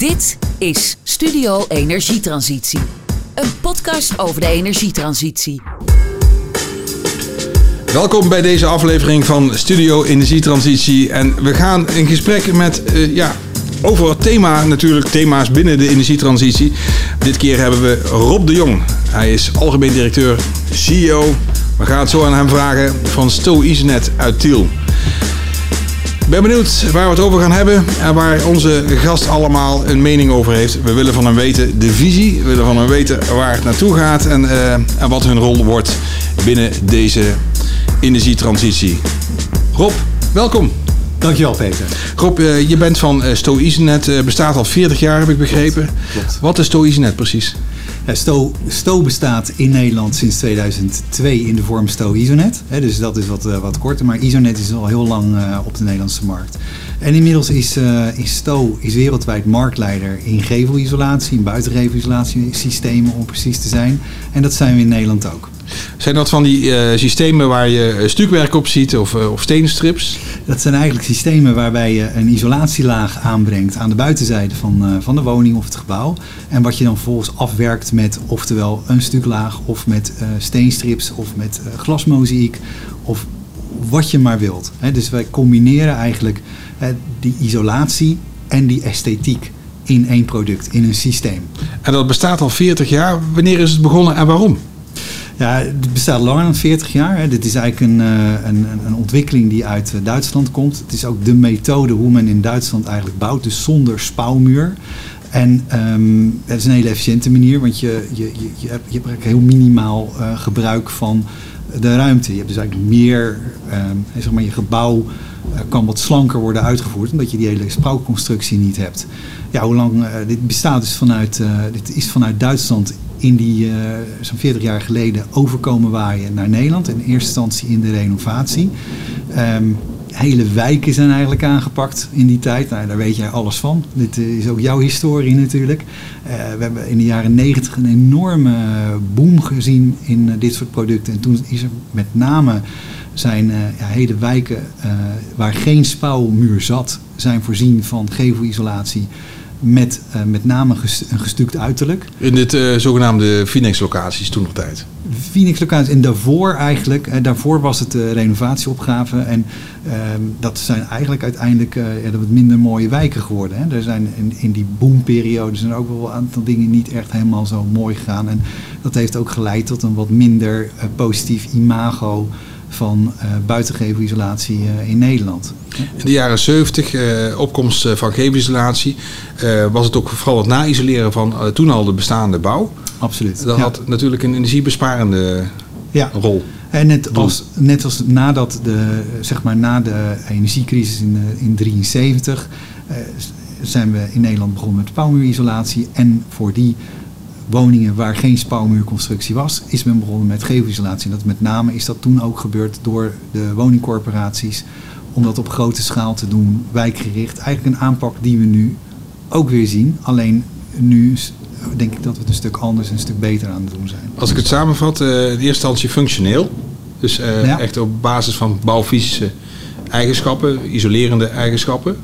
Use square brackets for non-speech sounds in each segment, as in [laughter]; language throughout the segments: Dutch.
Dit is Studio Energietransitie. Een podcast over de energietransitie. Welkom bij deze aflevering van Studio Energietransitie. En we gaan in gesprek met, uh, ja, over het thema, natuurlijk thema's binnen de energietransitie. Dit keer hebben we Rob de Jong. Hij is algemeen directeur, CEO. We gaan het zo aan hem vragen van Sto Isenet uit Tiel. Ben benieuwd waar we het over gaan hebben en waar onze gast allemaal een mening over heeft. We willen van hem weten de visie, we willen van hem weten waar het naartoe gaat en, uh, en wat hun rol wordt binnen deze energietransitie. Rob, welkom. Dankjewel Peter. Rob, uh, je bent van uh, Sto Isenet, uh, bestaat al 40 jaar heb ik begrepen. Klopt. Wat is Sto Isenet precies? Sto, Sto bestaat in Nederland sinds 2002 in de vorm Sto Isonet. Dus dat is wat, wat korter, maar Isonet is al heel lang op de Nederlandse markt. En inmiddels is, is Sto is wereldwijd marktleider in gevelisolatie, in buitengevelislatiesystemen om precies te zijn. En dat zijn we in Nederland ook. Zijn dat van die uh, systemen waar je stukwerk op ziet of, uh, of steenstrips? Dat zijn eigenlijk systemen waarbij je een isolatielaag aanbrengt aan de buitenzijde van, uh, van de woning of het gebouw. En wat je dan vervolgens afwerkt met oftewel een stuklaag of met steenstrips of met glasmozaïek of wat je maar wilt. He, dus wij combineren eigenlijk die isolatie en die esthetiek in één product, in een systeem. En dat bestaat al 40 jaar. Wanneer is het begonnen en waarom? Ja, het bestaat langer dan 40 jaar. Hè. Dit is eigenlijk een, een, een ontwikkeling die uit Duitsland komt. Het is ook de methode hoe men in Duitsland eigenlijk bouwt, dus zonder spouwmuur. En um, het is een hele efficiënte manier, want je, je, je, je hebt, je hebt eigenlijk heel minimaal uh, gebruik van de ruimte. Je hebt dus eigenlijk meer, um, zeg maar, je gebouw kan wat slanker worden uitgevoerd, omdat je die hele spouwconstructie niet hebt. Ja, hoe lang, dit bestaat dus vanuit, dit is vanuit Duitsland in die uh, zo'n 40 jaar geleden overkomen waaien naar Nederland. In eerste instantie in de renovatie. Um, hele wijken zijn eigenlijk aangepakt in die tijd. Nou, daar weet jij alles van. Dit is ook jouw historie natuurlijk. Uh, we hebben in de jaren 90 een enorme boom gezien in dit soort producten. En toen is er met name zijn hele wijken waar geen spouwmuur zat, zijn voorzien van gevelisolatie met uh, met name een gestuukt uiterlijk. In dit uh, zogenaamde Phoenix-locaties toen nog tijd? Phoenix-locaties en daarvoor eigenlijk, uh, daarvoor was het de renovatieopgave en ehm, dat zijn eigenlijk uiteindelijk wat minder mooie wijken geworden. Hè. Er zijn in, in die boomperiode zijn er ook wel een aantal dingen niet echt helemaal zo mooi gegaan en dat heeft ook geleid tot een wat minder positief imago van uh, buitengevelisolatie uh, in Nederland. In de jaren 70, uh, opkomst van gevelisolatie, was het ook vooral het na-isoleren van toen al de bestaande bouw. Absoluut. Dat ja. had natuurlijk een energiebesparende ja. rol. En net als, net als nadat de, zeg maar na de energiecrisis in 1973 zijn we in Nederland begonnen met bouwmuurisolatie. En voor die woningen waar geen spouwmuurconstructie was, is men begonnen met gevelisolatie. En dat met name is dat toen ook gebeurd door de woningcorporaties om dat op grote schaal te doen, wijkgericht. Eigenlijk een aanpak die we nu ook weer zien. Alleen nu denk ik dat we het een stuk anders en een stuk beter aan het doen zijn. Als ik het samenvat, uh, in eerste instantie functioneel. Dus uh, ja. echt op basis van bouwfysische eigenschappen, isolerende eigenschappen.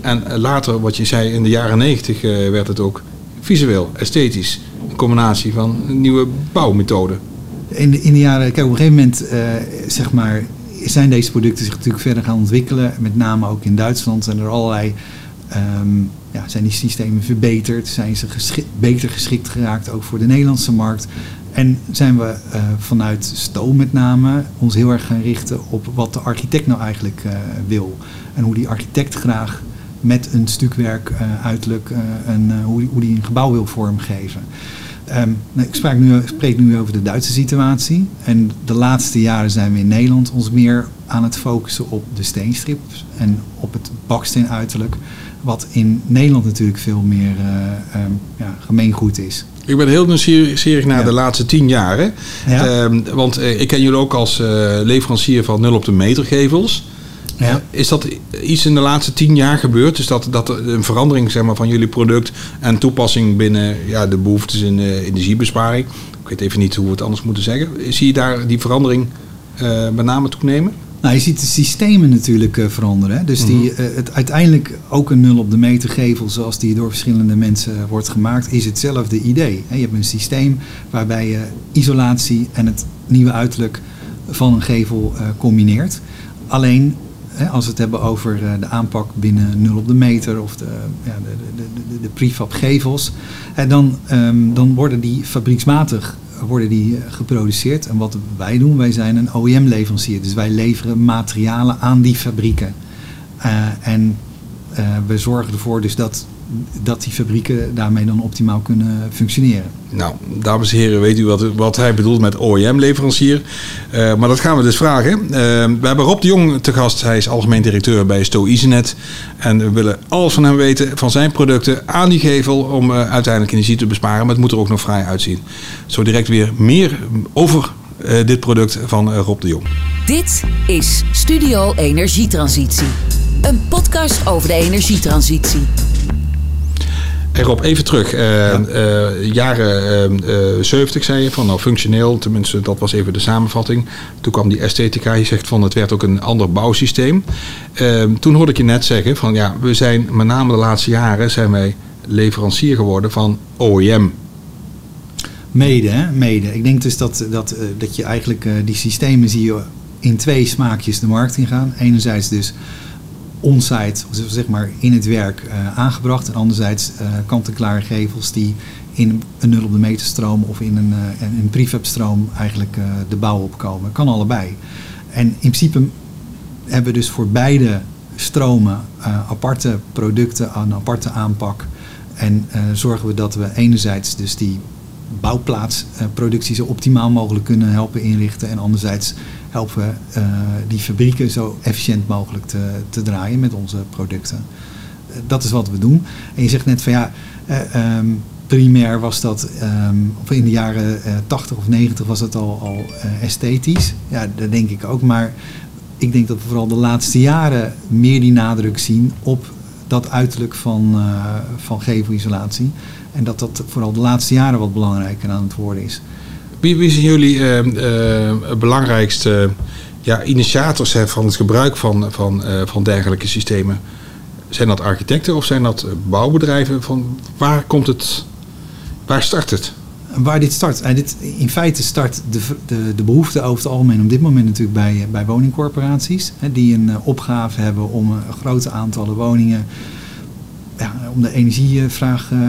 En uh, later, wat je zei, in de jaren negentig werd het ook visueel, esthetisch combinatie van nieuwe bouwmethoden. In de, in de jaren, kijk, op een gegeven moment uh, zeg maar, zijn deze producten zich natuurlijk verder gaan ontwikkelen. Met name ook in Duitsland zijn er allerlei, um, ja, zijn die systemen verbeterd. Zijn ze beter geschikt geraakt, ook voor de Nederlandse markt. En zijn we uh, vanuit Stoom met name ons heel erg gaan richten op wat de architect nou eigenlijk uh, wil. En hoe die architect graag met een stukwerk uh, uiterlijk en hoe die een gebouw wil vormgeven. Um, ik spreek nu, spreek nu over de Duitse situatie. En de laatste jaren zijn we in Nederland ons meer aan het focussen op de steenstrips en op het baksteen uiterlijk. Wat in Nederland natuurlijk veel meer uh, um, ja, gemeengoed is. Ik ben heel nieuwsgierig naar ja. de laatste tien jaar. Ja. Um, want uh, ik ken jullie ook als uh, leverancier van 0 op de meter gevels. Ja. Is dat iets in de laatste tien jaar gebeurd? Dus dat, dat een verandering zeg maar, van jullie product en toepassing binnen ja, de behoeftes in uh, energiebesparing. Ik weet even niet hoe we het anders moeten zeggen. Zie je daar die verandering uh, met name toenemen? Nou, je ziet de systemen natuurlijk uh, veranderen. Hè? Dus die, uh, het, uiteindelijk ook een nul op de meter gevel, zoals die door verschillende mensen wordt gemaakt, is hetzelfde idee. Je hebt een systeem waarbij je isolatie en het nieuwe uiterlijk van een gevel combineert. Alleen als we het hebben over de aanpak binnen nul op de meter of de, ja, de, de, de, de prefab gevels, dan, um, dan worden die fabrieksmatig worden die eh, geproduceerd. En wat wij doen, wij zijn een OEM-leverancier. Dus wij leveren materialen aan die fabrieken. Uh, en we zorgen ervoor dus dat, dat die fabrieken daarmee dan optimaal kunnen functioneren. Nou, dames en heren, weet u wat, wat hij bedoelt met OEM-leverancier? Uh, maar dat gaan we dus vragen. Uh, we hebben Rob de Jong te gast. Hij is algemeen directeur bij Sto Easynet. En we willen alles van hem weten, van zijn producten aan die gevel... om uh, uiteindelijk energie te besparen. Maar het moet er ook nog vrij uitzien. Zo direct weer meer over dit product van Rob de Jong. Dit is Studio Energietransitie. Een podcast over de energietransitie. Hey Rob, even terug. Ja. uh, jaren uh, 70 zei je van nou functioneel, tenminste dat was even de samenvatting. Toen kwam die esthetica, je zegt van het werd ook een ander bouwsysteem. Toen hoorde ik je net zeggen van ja, we zijn met name de laatste jaren zijn wij leverancier geworden van OEM. Mede, hè? mede. Ik denk dus dat, dat, dat je eigenlijk die systemen zie je in twee smaakjes de markt ingaan. Enerzijds dus onsite, zeg maar in het werk uh, aangebracht. En anderzijds uh, kant-en-klare gevels die in een nul op de meter stroom of in een, uh, een prefab stroom eigenlijk de bouw opkomen. Kan allebei. En in principe hebben we dus voor beide stromen aparte producten, een aparte aanpak. En zorgen we dat we enerzijds dus die bouwplaatsproductie zo optimaal mogelijk kunnen helpen inrichten. En anderzijds helpen we uh, die fabrieken zo efficiënt mogelijk te, te draaien met onze producten. Uh, dat is wat we doen. En je zegt net van ja, uh, um, primair was dat, um, of in de jaren 80 of 90 was het al, al esthetisch. Ja, dat denk ik ook. Maar ik denk dat we vooral de laatste jaren meer die nadruk zien op dat uiterlijk van, van gevelisolatie. En dat dat vooral de laatste jaren wat belangrijker aan het worden is. Wie, wie zijn jullie uh, uh, belangrijkste ja, initiators hè, van het gebruik van, van, uh, van dergelijke systemen? Zijn dat architecten of zijn dat bouwbedrijven? Van waar komt het, waar start het? Waar dit start? En dit, in feite start de, de, de behoefte over het algemeen op dit moment natuurlijk bij, bij woningcorporaties. Hè, die een opgave hebben om een grote aantallen woningen om de energievraag uh,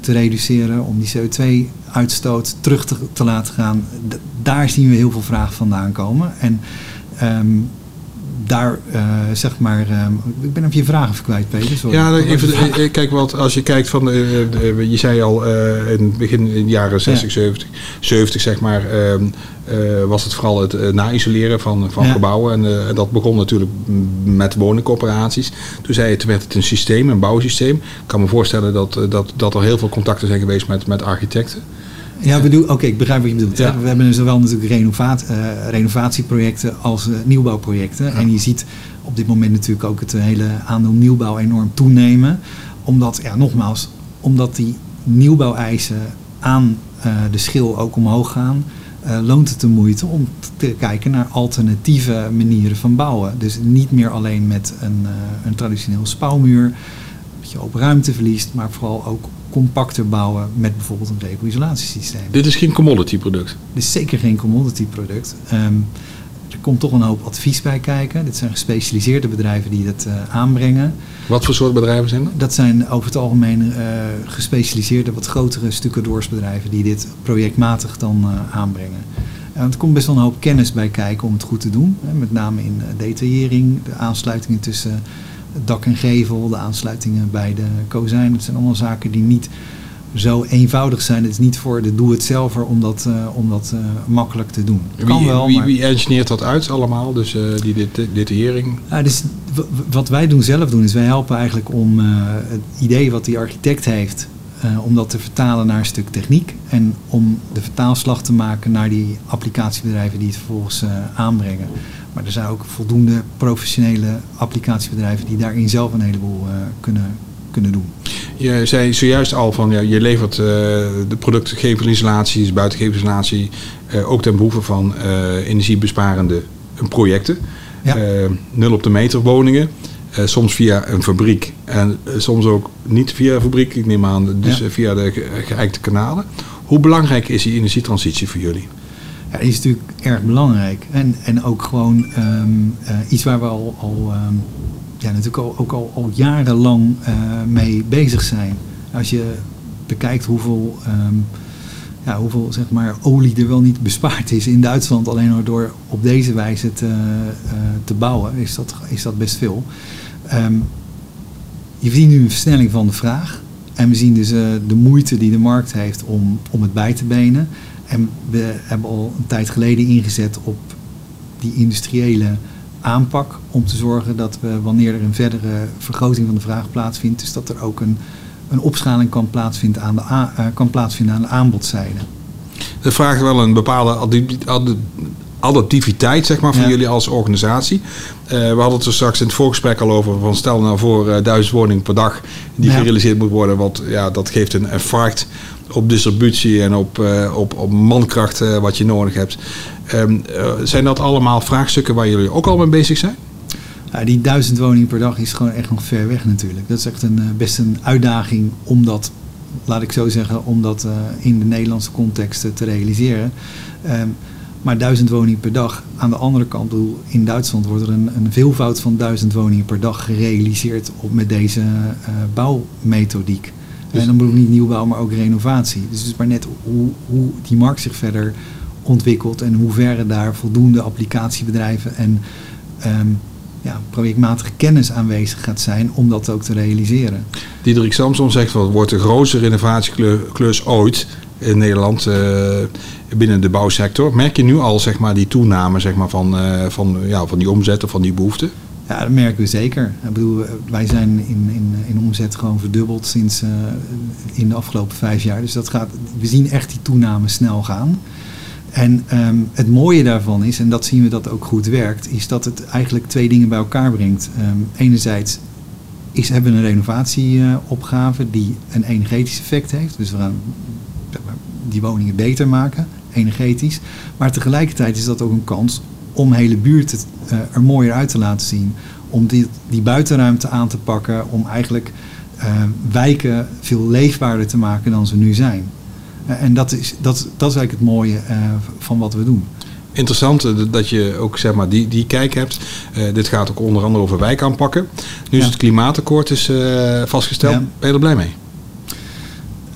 te reduceren, om die CO2-uitstoot terug te, te, laten gaan. Daar zien we heel veel vraag vandaan komen. En um, daar, uh, zeg maar, um, ik ben op je vraag even kwijt, Peter. Sorry. Ja, even, kijk wat, als je kijkt van, uh, je zei al in het begin in de jaren 60, ja. 70, 70 zeg maar, was het vooral het na-isoleren van, van ja. gebouwen. En dat begon natuurlijk met woningcorporaties. Toen zei je, toen werd het een systeem, een bouwsysteem. Ik kan me voorstellen dat, dat, dat er heel veel contacten zijn geweest met, met architecten. Ja, bedoel, oké, ik begrijp wat je bedoelt. Ja. We hebben zowel natuurlijk renovaat, uh, renovatieprojecten als uh, nieuwbouwprojecten. Ja. En je ziet op dit moment natuurlijk ook het hele aandeel nieuwbouw enorm toenemen. Omdat, ja, nogmaals, omdat die nieuwbouweisen aan uh, de schil ook omhoog gaan, loont het de moeite om te kijken naar alternatieve manieren van bouwen. Dus niet meer alleen met een, een traditioneel spouwmuur, dat je open ruimte verliest, maar vooral ook compacter bouwen met bijvoorbeeld een regelisolatiesysteem. Dit is geen commodity product? Dit is zeker geen commodity product. Um, er komt toch een hoop advies bij kijken. Dit zijn gespecialiseerde bedrijven die dat uh, aanbrengen. Wat voor soort bedrijven zijn dat? Dat zijn over het algemeen uh, gespecialiseerde, wat grotere stucadoorsbedrijven die dit projectmatig dan uh, aanbrengen. En er komt best wel een hoop kennis bij kijken om het goed te doen. Hè, met name in detaillering, de aansluitingen tussen dak en gevel, de aansluitingen bij de kozijn. Dat zijn allemaal zaken die niet zo eenvoudig zijn. Het is niet voor de doe-het-zelver om dat, uh, om dat uh, makkelijk te doen. Kan wie, wel, wie, maar... wie engineert dat uit allemaal, dus uh, die dit, detaillering? Ja, dus wat wij doen zelf doen, is wij helpen eigenlijk om het idee wat die architect heeft, om dat te vertalen naar een stuk techniek. En om de vertaalslag te maken naar die applicatiebedrijven die het vervolgens aanbrengen. Maar er zijn ook voldoende professionele applicatiebedrijven die daarin zelf een heleboel uh, kunnen, kunnen doen. Je zei zojuist al van ja, je levert uh, de producten buitengevelisatie, uh, ook ten behoeve van energiebesparende projecten. Ja. Eh, nul op de meter woningen. Eh, soms via een fabriek en eh, soms ook niet via een fabriek, ik neem aan, dus Ja. eh, via de ge- geëikte kanalen. Hoe belangrijk is die energietransitie voor jullie? Ja, is natuurlijk erg belangrijk. En, en ook gewoon ehm, eh, iets waar we al, al, ehm, ja, natuurlijk ook al, al jarenlang eh, mee bezig zijn. Als je bekijkt hoeveel, ehm, ja, hoeveel zeg maar, olie er wel niet bespaard is in Duitsland, alleen door op deze wijze te, eh, te bouwen, is dat, is dat best veel. Je ziet nu een versnelling van de vraag. En we zien dus de moeite die de markt heeft om, om het bij te benen. En we hebben al een tijd geleden ingezet op die industriële aanpak. Om te zorgen dat we, wanneer er een verdere vergroting van de vraag plaatsvindt, dus dat er ook een, een opschaling kan plaatsvinden aan de, eh, kan plaatsvinden aan de aanbodzijde. Dat vraagt wel een bepaalde adaptiviteit zeg maar, van Ja. jullie als organisatie. Eh, we hadden het er straks in het voorgesprek al over. Van stel nou voor eh, duizend woningen per dag die Ja. gerealiseerd moet worden. Want ja, dat geeft een infarct op distributie en op, eh, op, op mankracht wat je nodig hebt. Ehm, eh, zijn dat allemaal vraagstukken waar jullie ook al mee bezig zijn? Ja, die duizend woningen per dag is gewoon echt nog ver weg natuurlijk. Dat is echt een, eh, best een uitdaging om dat, laat ik zo zeggen, om dat in de Nederlandse context te realiseren. Ehm, maar duizend woningen per dag. Aan de andere kant, in Duitsland wordt er een, een veelvoud van duizend woningen per dag gerealiseerd op, met deze bouwmethodiek. Dus- en dan bedoel ik niet nieuwbouw, maar ook renovatie. Dus het is maar net hoe, hoe die markt zich verder ontwikkelt en hoeverre daar voldoende applicatiebedrijven en ehm, ja, projectmatige kennis aanwezig gaat zijn om dat ook te realiseren. Diederik Samson zegt het wordt de grootste renovatieklus ooit in Nederland eh, binnen de bouwsector. Merk je nu al zeg maar, die toename zeg maar, van, eh, van, ja, van die omzet of van die behoefte? Ja, dat merken we zeker. Ik bedoel, wij zijn in, in, in omzet gewoon verdubbeld sinds eh, in de afgelopen vijf jaar. Dus dat gaat, we zien echt die toename snel gaan. En ehm, het mooie daarvan is, en dat zien we dat ook goed werkt, is dat het eigenlijk twee dingen bij elkaar brengt. Ehm, enerzijds is, hebben we een renovatieopgave die een energetisch effect heeft. Dus we gaan die woningen beter maken, energetisch. Maar tegelijkertijd is dat ook een kans om hele buurten eh, er mooier uit te laten zien. Om die, die buitenruimte aan te pakken, om eigenlijk eh, wijken veel leefbaarder te maken dan ze nu zijn. Eh, en dat is, dat, dat is eigenlijk het mooie van wat we doen. Interessant dat je ook zeg maar, die, die kijk hebt. Dit gaat ook onder andere over wijk aanpakken. Nu is het klimaatakkoord is, vastgesteld. Ja. Ben je er blij mee?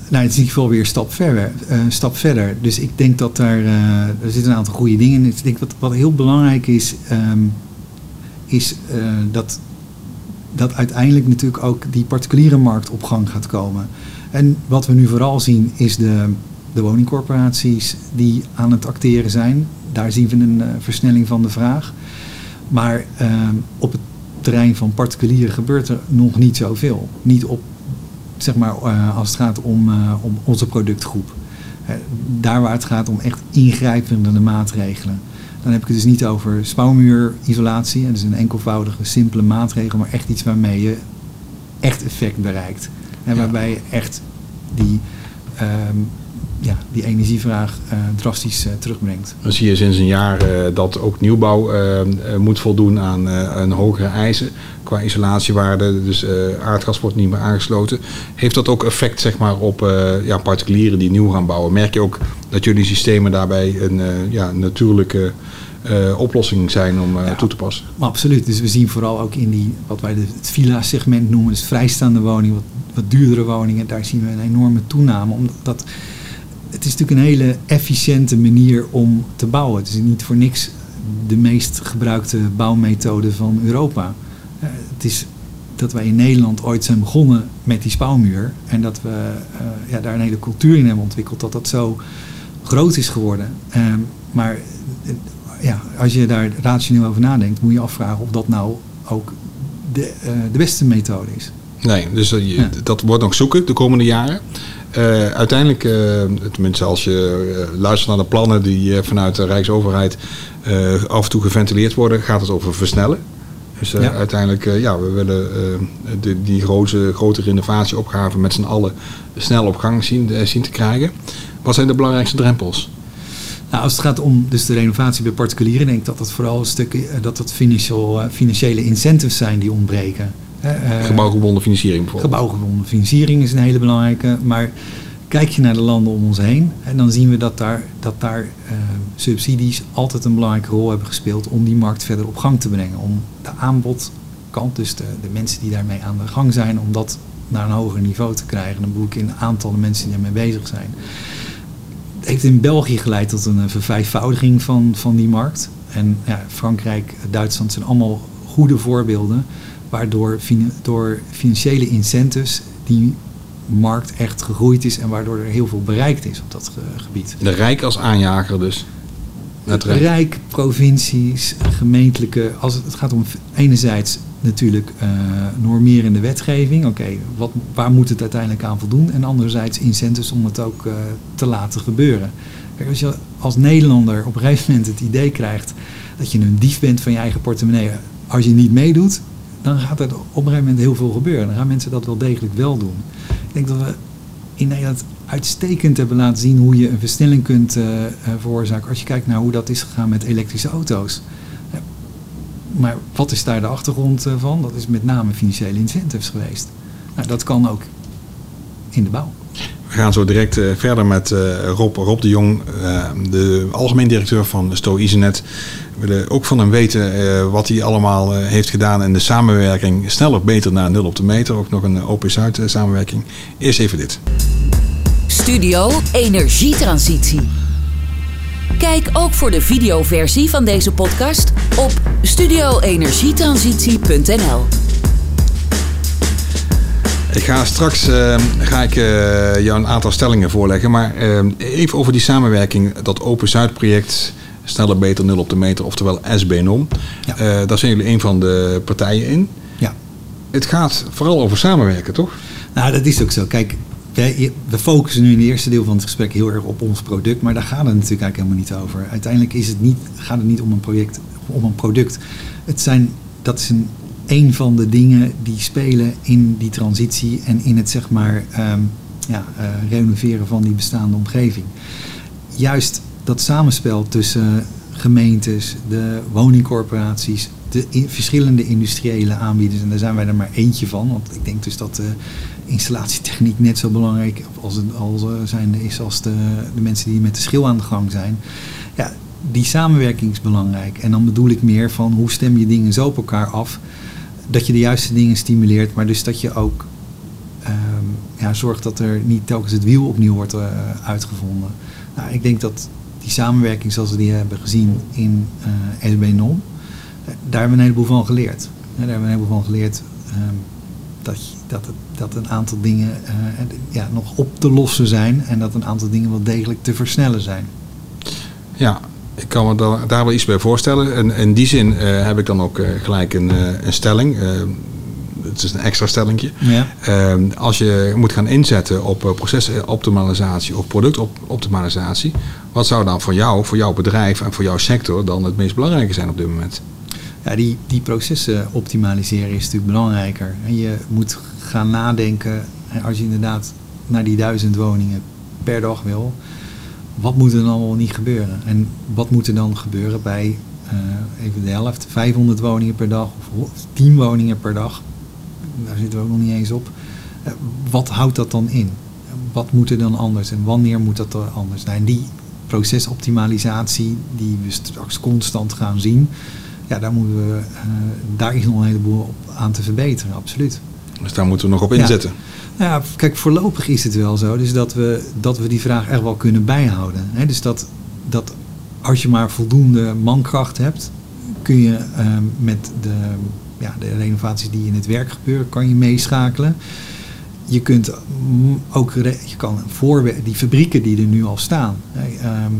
Nou, is in ieder geval weer een stap verder. eh, een stap verder. Dus ik denk dat daar, eh, er zitten een aantal goede dingen in. Ik denk wat, wat heel belangrijk is, ehm, is eh, dat, dat uiteindelijk natuurlijk ook die particuliere markt op gang gaat komen. En wat we nu vooral zien is de, de woningcorporaties die aan het acteren zijn. Daar zien we een versnelling van de vraag. Maar ehm, op het terrein van particulieren gebeurt er nog niet zoveel. Niet op zeg maar, eh, als het gaat om, eh, om onze productgroep. Eh, daar waar het gaat om echt ingrijpende maatregelen. Dan heb ik het dus niet over spouwmuurisolatie. Dat is een enkelvoudige, simpele maatregel, maar echt iets waarmee je echt effect bereikt. En waarbij je echt die, ehm, ja, die energievraag eh, drastisch eh, terugbrengt. Dan zie je sinds een jaar eh, dat ook nieuwbouw moet voldoen aan een hogere eisen qua isolatiewaarde. Dus aardgas wordt niet meer aangesloten. Heeft dat ook effect zeg maar, op ja, particulieren die nieuw gaan bouwen? Merk je ook dat jullie systemen daarbij een ja, natuurlijke oplossing zijn om Ja. toe te passen? Absoluut. Dus we zien vooral ook in die, wat wij de, het villa-segment noemen, dus vrijstaande woningen, wat, wat duurdere woningen, daar zien we een enorme toename. Omdat het is natuurlijk een hele efficiënte manier om te bouwen. Het is niet voor niks de meest gebruikte bouwmethode van Europa. Eh, het is dat wij in Nederland ooit zijn begonnen met die spouwmuur. En dat we eh, ja, daar een hele cultuur in hebben ontwikkeld. Dat dat zo groot is geworden. Ehm, maar eh, ja, als je daar rationeel over nadenkt, moet je afvragen of dat nou ook de, de beste methode is. Nee, dus je- Ja. dat wordt nog zoeken de komende jaren. Eh, uiteindelijk, eh, tenminste als je eh, luistert naar de plannen die vanuit de Rijksoverheid af en toe geventileerd worden, gaat het over versnellen. Dus Ja. uiteindelijk, ja, we willen de, die grote, grote renovatieopgave met z'n allen snel op gang zien, zien te krijgen. Wat zijn de belangrijkste drempels? Nou, als het gaat om dus de renovatie bij particulieren, denk ik dat dat vooral een stuk dat dat financiële incentives zijn die ontbreken. Hè, eh, Gebouwgebonden financiering bijvoorbeeld. Gebouwgebonden financiering is een hele belangrijke. Maar kijk je naar de landen om ons heen, en dan zien we dat daar, dat daar eh, subsidies altijd een belangrijke rol hebben gespeeld om die markt verder op gang te brengen. Om de aanbodkant, dus de, de mensen die daarmee aan de gang zijn, om dat naar een hoger niveau te krijgen. Dan bedoel ik in aantallen mensen die daarmee bezig zijn. Het heeft in België geleid tot een eh, vervijfvoudiging van, van die markt. En ja, Frankrijk, Duitsland zijn allemaal goede voorbeelden waardoor door financiële incentives die markt echt gegroeid is en waardoor er heel veel bereikt is op dat ge- gebied. De Rijk als aanjager dus. Het Rijk. Rijk, provincies, gemeentelijke. Als het, het gaat om enerzijds natuurlijk eh, normerende wetgeving. Oké, wat waar moet het uiteindelijk aan voldoen? En anderzijds incentives om het ook eh, te laten gebeuren. Kijk, als je als Nederlander op een gegeven moment het idee krijgt dat je een dief bent van je eigen portemonnee, als je niet meedoet, dan gaat er op een gegeven moment heel veel gebeuren. Dan gaan mensen dat wel degelijk wel doen. Ik denk dat we in Nederland uitstekend hebben laten zien hoe je een versnelling kunt eh, eh, veroorzaken als je kijkt naar hoe dat is gegaan met elektrische auto's. Ja, Maar wat is daar de achtergrond eh, van? Dat is met name financiële incentives geweest. Nou, dat kan ook in de bouw. We gaan zo direct eh, verder met eh, Rob, Rob de Jong, eh, de algemeen directeur van Sto Isenet. We willen ook van hem weten eh, wat hij allemaal eh, heeft gedaan in de samenwerking sneller, beter naar nul op de meter. Ook nog een Open Zuid eh, samenwerking. Eerst even dit. Studio Energietransitie. Kijk ook voor de videoversie van deze podcast op studioenergietransitie.nl. Ik ga straks eh, ga ik, eh, jou een aantal stellingen voorleggen. Maar eh, even over die samenwerking, dat Open Zuid project. Sneller, beter, nul op de meter, oftewel SBNOM. Ja. Eh, daar zijn jullie een van de partijen in. Ja. Het gaat vooral over samenwerken, toch? Nou, dat is ook zo. Kijk, wij- we focussen nu in het eerste deel van het gesprek heel erg op ons product, maar daar gaat het natuurlijk eigenlijk helemaal niet over. Uiteindelijk is het niet, gaat het niet om een project, om een product. Het zijn, dat is een, een van de dingen die spelen in die transitie en in het zeg maar ehm, ja, eh, renoveren van die bestaande omgeving. Juist dat samenspel tussen gemeentes, de woningcorporaties, de verschillende industriële aanbieders. En daar zijn wij er maar eentje van. Want ik denk dus dat de installatietechniek net zo belangrijk als, het, als, eh, zijn, is als de, de mensen die met de schil aan de gang zijn. Ja, die samenwerking is belangrijk. En dan bedoel ik meer van hoe stem je dingen zo op elkaar af. Dat je de juiste dingen stimuleert, maar dus dat je ook ehm, ja, zorgt dat er niet telkens het wiel opnieuw wordt eh, uitgevonden. Nou, ik denk dat die samenwerking zoals we die hebben gezien in eh SB NOM, eh, daar hebben we een heleboel van geleerd. Eh, daar hebben we een heleboel van geleerd ehm, dat, dat, dat een aantal dingen eh, en- ja, nog op te lossen zijn en dat een aantal dingen wel degelijk te versnellen zijn. Ja, ik kan me daar, wel iets bij voorstellen. En in die zin heb ik dan ook gelijk een, een stelling. Het is een extra stellingje. Ja. Eh, als je moet gaan inzetten op eh, procesoptimalisatie of productoptimalisatie, wat zou dan voor jou, voor jouw bedrijf en voor jouw sector dan het meest belangrijke zijn op dit moment? Ja, die, die processen optimaliseren is natuurlijk belangrijker. En je moet gaan nadenken, als je inderdaad naar die duizend woningen per dag wil, wat moet er dan allemaal niet gebeuren? En wat moet er dan gebeuren bij eh, even de helft, 500 woningen per dag of 10 woningen per dag? Daar zitten we ook nog niet eens op. Eh, wat houdt dat dan in? Wat moet er dan anders en wanneer moet dat er anders? Nou, en die procesoptimalisatie die we straks constant gaan zien, ja, daar, moeten we, eh, daar is nog een heleboel op aan te verbeteren, absoluut. Dus daar moeten we nog op Ja. inzetten. Nou ja, kijk, voorlopig is het wel zo. Dus dat we, dat we die vraag echt wel kunnen bijhouden. Hè? Dus dat, dat als je maar voldoende mankracht hebt, kun je ehm, met de, ja, de renovaties die in het werk gebeuren, kan je meeschakelen. Je kunt ook, je kan voorwe- die fabrieken die er nu al staan, ehm,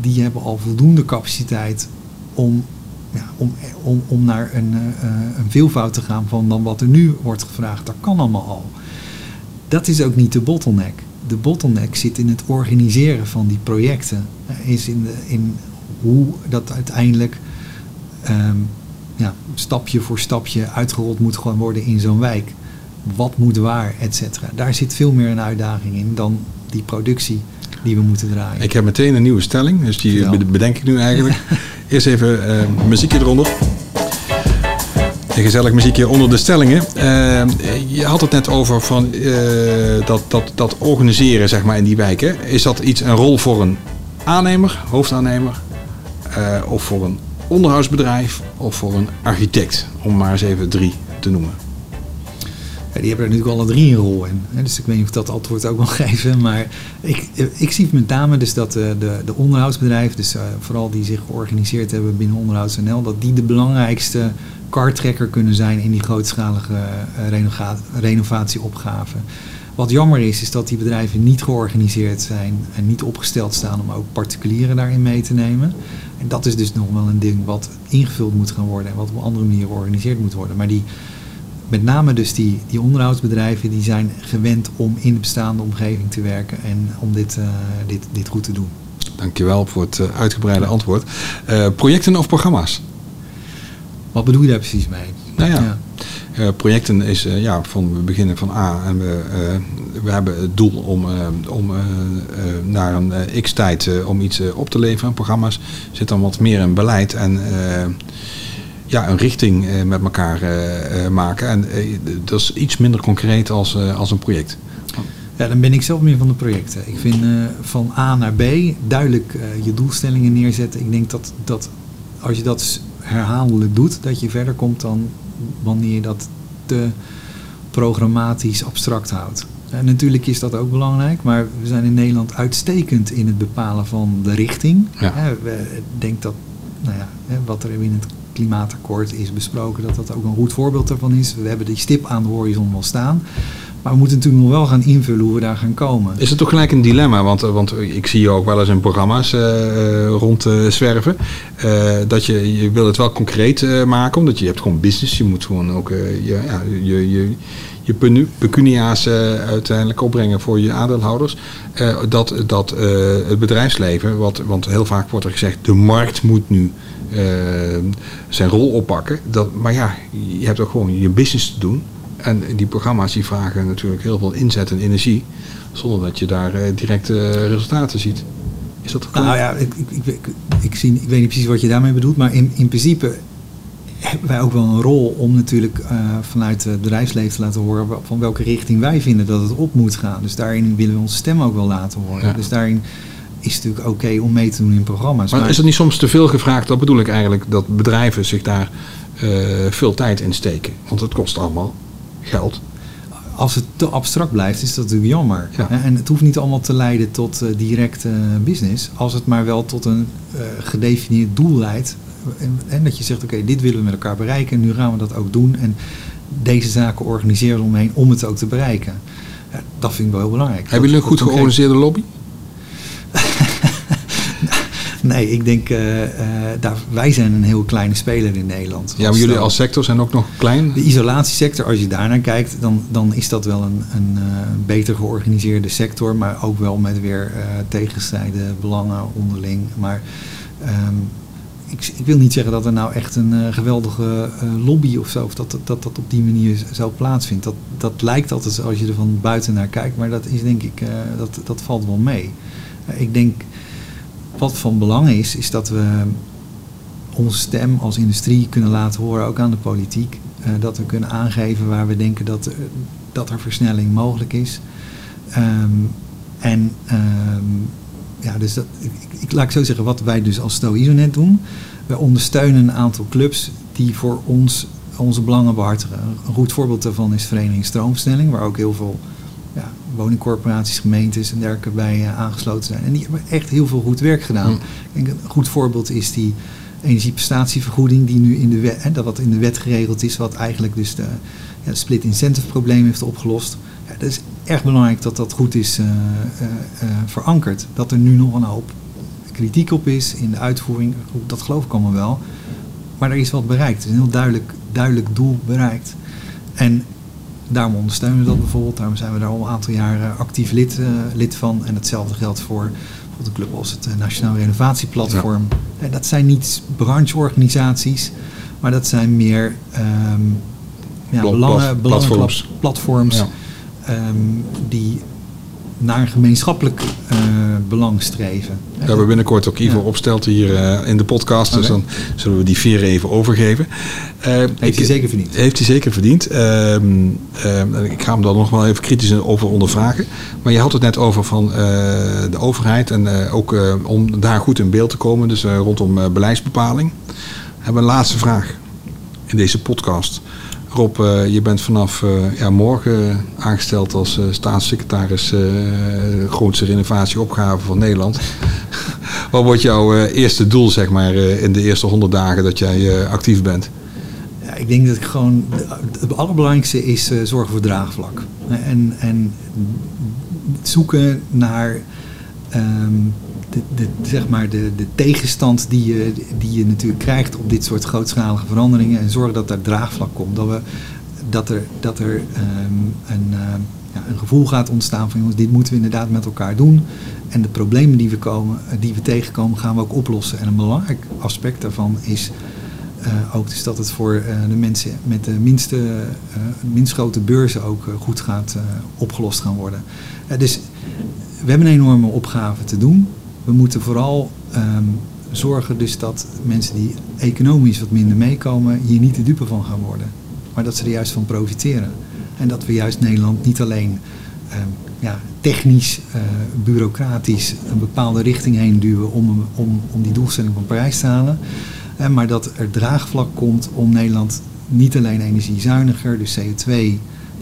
die hebben al voldoende capaciteit om, ja, om, om, om naar een, eh, eh, een veelvoud te gaan van dan wat er nu wordt gevraagd. Dat kan allemaal al. Dat is ook niet de bottleneck. De bottleneck zit in het organiseren van die projecten. Is in, in hoe dat uiteindelijk ehm, ja, stapje voor stapje uitgerold moet gewoon worden in zo'n wijk. Wat moet waar, et cetera. Daar zit veel meer een uitdaging in dan die productie. die we moeten draaien. Ik heb meteen een nieuwe stelling, dus die bedenk ik nu eigenlijk. [laughs] Eerst even eh, muziekje eronder. Een gezellig muziekje onder de stellingen. Eh, je had het net over van, eh, dat, dat, dat organiseren zeg maar, in die wijken. Is dat iets een rol voor een aannemer, hoofdaannemer? eh, of voor een onderhoudsbedrijf? Of voor een architect? Om maar eens even drie te noemen. Die hebben er natuurlijk alle drie een rol in. Dus ik weet niet of dat antwoord ook wil [laughs] geven. Maar ik, ik zie met name dus dat eh, de, de onderhoudsbedrijven, dus eh, vooral die zich georganiseerd hebben binnen Onderhouds.nl, dat die de belangrijkste kartrekker kunnen zijn in die grootschalige eh, renova- renovatieopgave. Wat jammer is, is dat die bedrijven niet georganiseerd zijn en niet opgesteld staan om ook particulieren daarin mee te nemen. En dat is dus nog wel een ding wat ingevuld moet gaan worden en wat op een andere manier georganiseerd moet worden. Maar die, met name dus die, die onderhoudsbedrijven die zijn gewend om in de bestaande omgeving te werken en om dit, eh, dit, dit goed te doen. Dankjewel voor het eh, uitgebreide antwoord. Eh, projecten of programma's? Wat bedoel je daar precies mee? Nou ja, Eh, projecten is eh, ja, van we beginnen van A en we, eh, we hebben het doel om, om naar een x-tijd om iets op te leveren. Programma's zit dan wat meer in beleid en ja, een richting met elkaar maken. En dat is iets minder concreet als, als een project. Ja, dan ben ik zelf meer van de projecten. Ik vind van A naar B duidelijk je doelstellingen neerzetten. Ik denk dat, dat als je dat herhaaldelijk doet, dat je verder komt dan wanneer je dat te programmatisch abstract houdt. En natuurlijk is dat ook belangrijk, maar we zijn in Nederland uitstekend in het bepalen van de richting. Ja. Hè, we- Ik denk dat nou ja, wat er in het klimaatakkoord is besproken, dat dat ook een goed voorbeeld daarvan is. We hebben die stip aan de horizon wel staan. Maar we moeten natuurlijk nog wel gaan invullen hoe we daar gaan komen. Is het toch gelijk een dilemma? Want, eh, want ik zie je ook wel eens in programma's eh, eh, rond eh, zwerven. eh, dat je, je wil het wel concreet eh, maken, omdat je hebt gewoon business. Je moet gewoon ook eh, je, ja, je, je, je pecunia's eh, uiteindelijk opbrengen voor je aandeelhouders. Eh, dat dat eh, het bedrijfsleven, wat, want heel vaak wordt er gezegd, de markt moet nu eh, zijn rol oppakken. Dat, maar ja, je hebt ook gewoon je business te doen. En die programma's die vragen natuurlijk heel veel inzet en energie, zonder dat je daar eh, direct eh, resultaten ziet. Is dat Nou ja, ik, ik, ik, ik, zie, ik weet niet precies wat je daarmee bedoelt, maar in, in principe hebben wij ook wel een rol om natuurlijk eh, vanuit het bedrijfsleven te laten horen van welke richting wij vinden dat het op moet gaan. Dus daarin willen we onze stem ook wel laten horen. Ja. Dus daarin is het natuurlijk oké om mee te doen in programma's. Maar is het niet soms te veel gevraagd? Dat bedoel ik eigenlijk, dat bedrijven zich daar veel tijd in steken. Want het kost allemaal geld. als het te abstract blijft, is dat natuurlijk jammer. Ja. En het hoeft niet allemaal te leiden tot eh, directe business, als het maar wel tot een eh, gedefinieerd doel leidt. En, en dat je zegt, oké, dit willen we met elkaar bereiken en nu gaan we dat ook doen. En deze zaken organiseren we omheen om het ook te bereiken. Ja, dat vind ik wel heel belangrijk. Hebben jullie een goed georganiseerde lobby? Nee, ik denk, eh, daar, wij zijn een heel kleine speler in Nederland. Ja, maar jullie als sector zijn ook nog klein. De isolatiesector, als je daarnaar kijkt, dan, dan is dat wel een, een eh, beter georganiseerde sector, maar ook wel met weer eh tegenstrijde belangen onderling. Maar ehm, ik, ik wil niet zeggen dat er nou echt een geweldige lobby of zo, of dat, dat dat op die manier zo plaatsvindt. Dat, dat lijkt altijd als je er van buiten naar kijkt, maar dat is denk ik, dat, dat valt wel mee. Ik denk, wat van belang is, is dat we onze stem als industrie kunnen laten horen, ook aan de politiek. Eh, dat we kunnen aangeven waar we denken dat, er- dat er versnelling mogelijk is. Ehm, en ehm, ja, dus dat, ik, ik- laat ik zo zeggen, wat wij dus als Sto Isonet doen. We ondersteunen een aantal clubs die voor ons onze belangen behartigen. Een goed voorbeeld daarvan is Vereniging Stroomversnelling, waar ook heel veel ja, woningcorporaties, gemeentes en dergelijke bij eh, aangesloten zijn. En die hebben echt heel veel goed werk gedaan. Mm. Ik denk een goed voorbeeld is die energieprestatievergoeding die nu in de wet, hè, dat wat in de wet geregeld is, wat eigenlijk dus de, ja, de split incentive probleem heeft opgelost. Ja, dat is erg belangrijk dat dat goed is eh, eh, verankerd. Dat er nu nog een hoop kritiek op is in de uitvoering, dat geloof ik allemaal wel. Maar er is wat bereikt. Er is een heel duidelijk, duidelijk doel bereikt. En daarom ondersteunen we dat bijvoorbeeld. Daarom zijn we daar al een aantal jaar eh, actief lid, eh, lid van. En hetzelfde geldt voor bijvoorbeeld een club als het eh, Nationaal Renovatieplatform. En dat zijn niet brancheorganisaties, maar dat zijn meer ehm ja, belangen, plat- belangenplat- platforms. platforms Ja. ehm, die naar een gemeenschappelijk uh, belang streven. Daar hebben we binnenkort ook Ivo ja. opstelt hier uh, in de podcast. Dus dan zullen we die vier even overgeven. Uh, heeft ik, hij zeker verdiend. Heeft hij zeker verdiend. Ehm, ik ga hem dan nog wel even kritisch over ondervragen. Maar je had het net over van de overheid. En ook om daar goed in beeld te komen. Dus rondom beleidsbepaling. We hebben een laatste vraag in deze podcast. Rob, uh, je bent vanaf uh, ja, morgen aangesteld als uh, staatssecretaris grootste renovatieopgave van Nederland. [laughs] Wat wordt jouw eerste doel, zeg maar, in de eerste honderd dagen dat jij actief bent? Ja, ik denk dat ik gewoon. Het allerbelangrijkste is zorgen voor draagvlak. En, en zoeken naar. Um, de, zeg maar de, de tegenstand die je, die je natuurlijk krijgt op dit soort grootschalige veranderingen. En zorgen dat er draagvlak komt. Dat, we, dat er, dat er um, een, uh, ja, een gevoel gaat ontstaan van jongens, dit moeten we inderdaad met elkaar doen. En de problemen die we, komen, die we tegenkomen gaan we ook oplossen. En een belangrijk aspect daarvan is uh, ook dus dat het voor de mensen met de minste, uh, minst grote beurzen ook goed gaat opgelost gaan worden. dus we hebben een enorme opgave te doen we moeten vooral um, zorgen dus dat mensen die economisch wat minder meekomen hier niet de dupe van gaan worden. Maar dat ze er juist van profiteren. En dat we juist Nederland niet alleen um, ja, technisch, uh, bureaucratisch een bepaalde richting heen duwen om, om, om die doelstelling van Parijs te halen. Maar dat er draagvlak komt om Nederland niet alleen energiezuiniger, dus CO2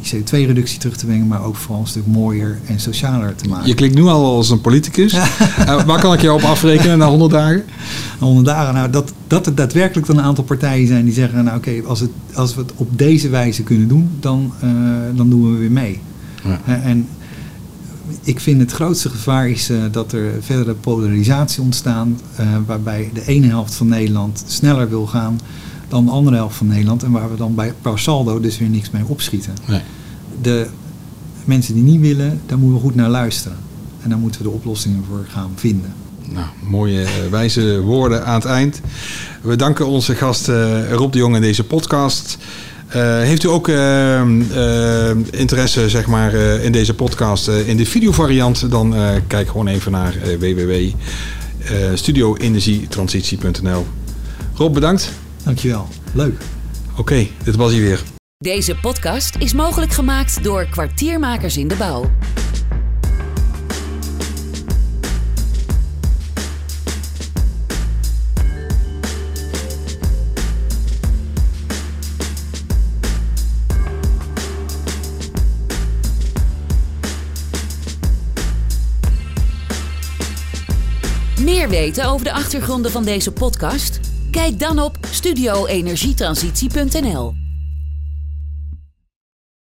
die CO2-reductie terug te brengen, maar ook vooral een stuk mooier en socialer te maken. Je klinkt nu al als een politicus. uh, [laughs] waar kan ik jou op afrekenen na 100 dagen? 100 dagen, nou dat, dat er daadwerkelijk dan een aantal partijen zijn die zeggen, nou oké, als, het, als we het op deze wijze kunnen doen, dan, uh, dan doen we weer mee. Ja. Uh, en ik vind het grootste gevaar is uh, dat er verdere polarisatie ontstaat, waarbij de ene helft van Nederland sneller wil gaan dan de andere helft van Nederland. En waar we dan bij per saldo dus weer niks mee opschieten. Nee. De mensen die niet willen, daar moeten we goed naar luisteren. En daar moeten we de oplossingen voor gaan vinden. Nou, mooie uh, wijze woorden aan het eind. We danken onze gast uh, Rob de Jong in deze podcast. Uh, heeft u ook interesse zeg maar, in deze podcast in de videovariant? Dan kijk gewoon even naar www.studioenergietransitie.nl. Rob, bedankt. Dankjewel. Leuk. Oké, okay, dit was hij weer. Deze podcast is mogelijk gemaakt door kwartiermakers in de bouw. Meer weten over de achtergronden van deze podcast? Kijk dan op studioenergietransitie.nl.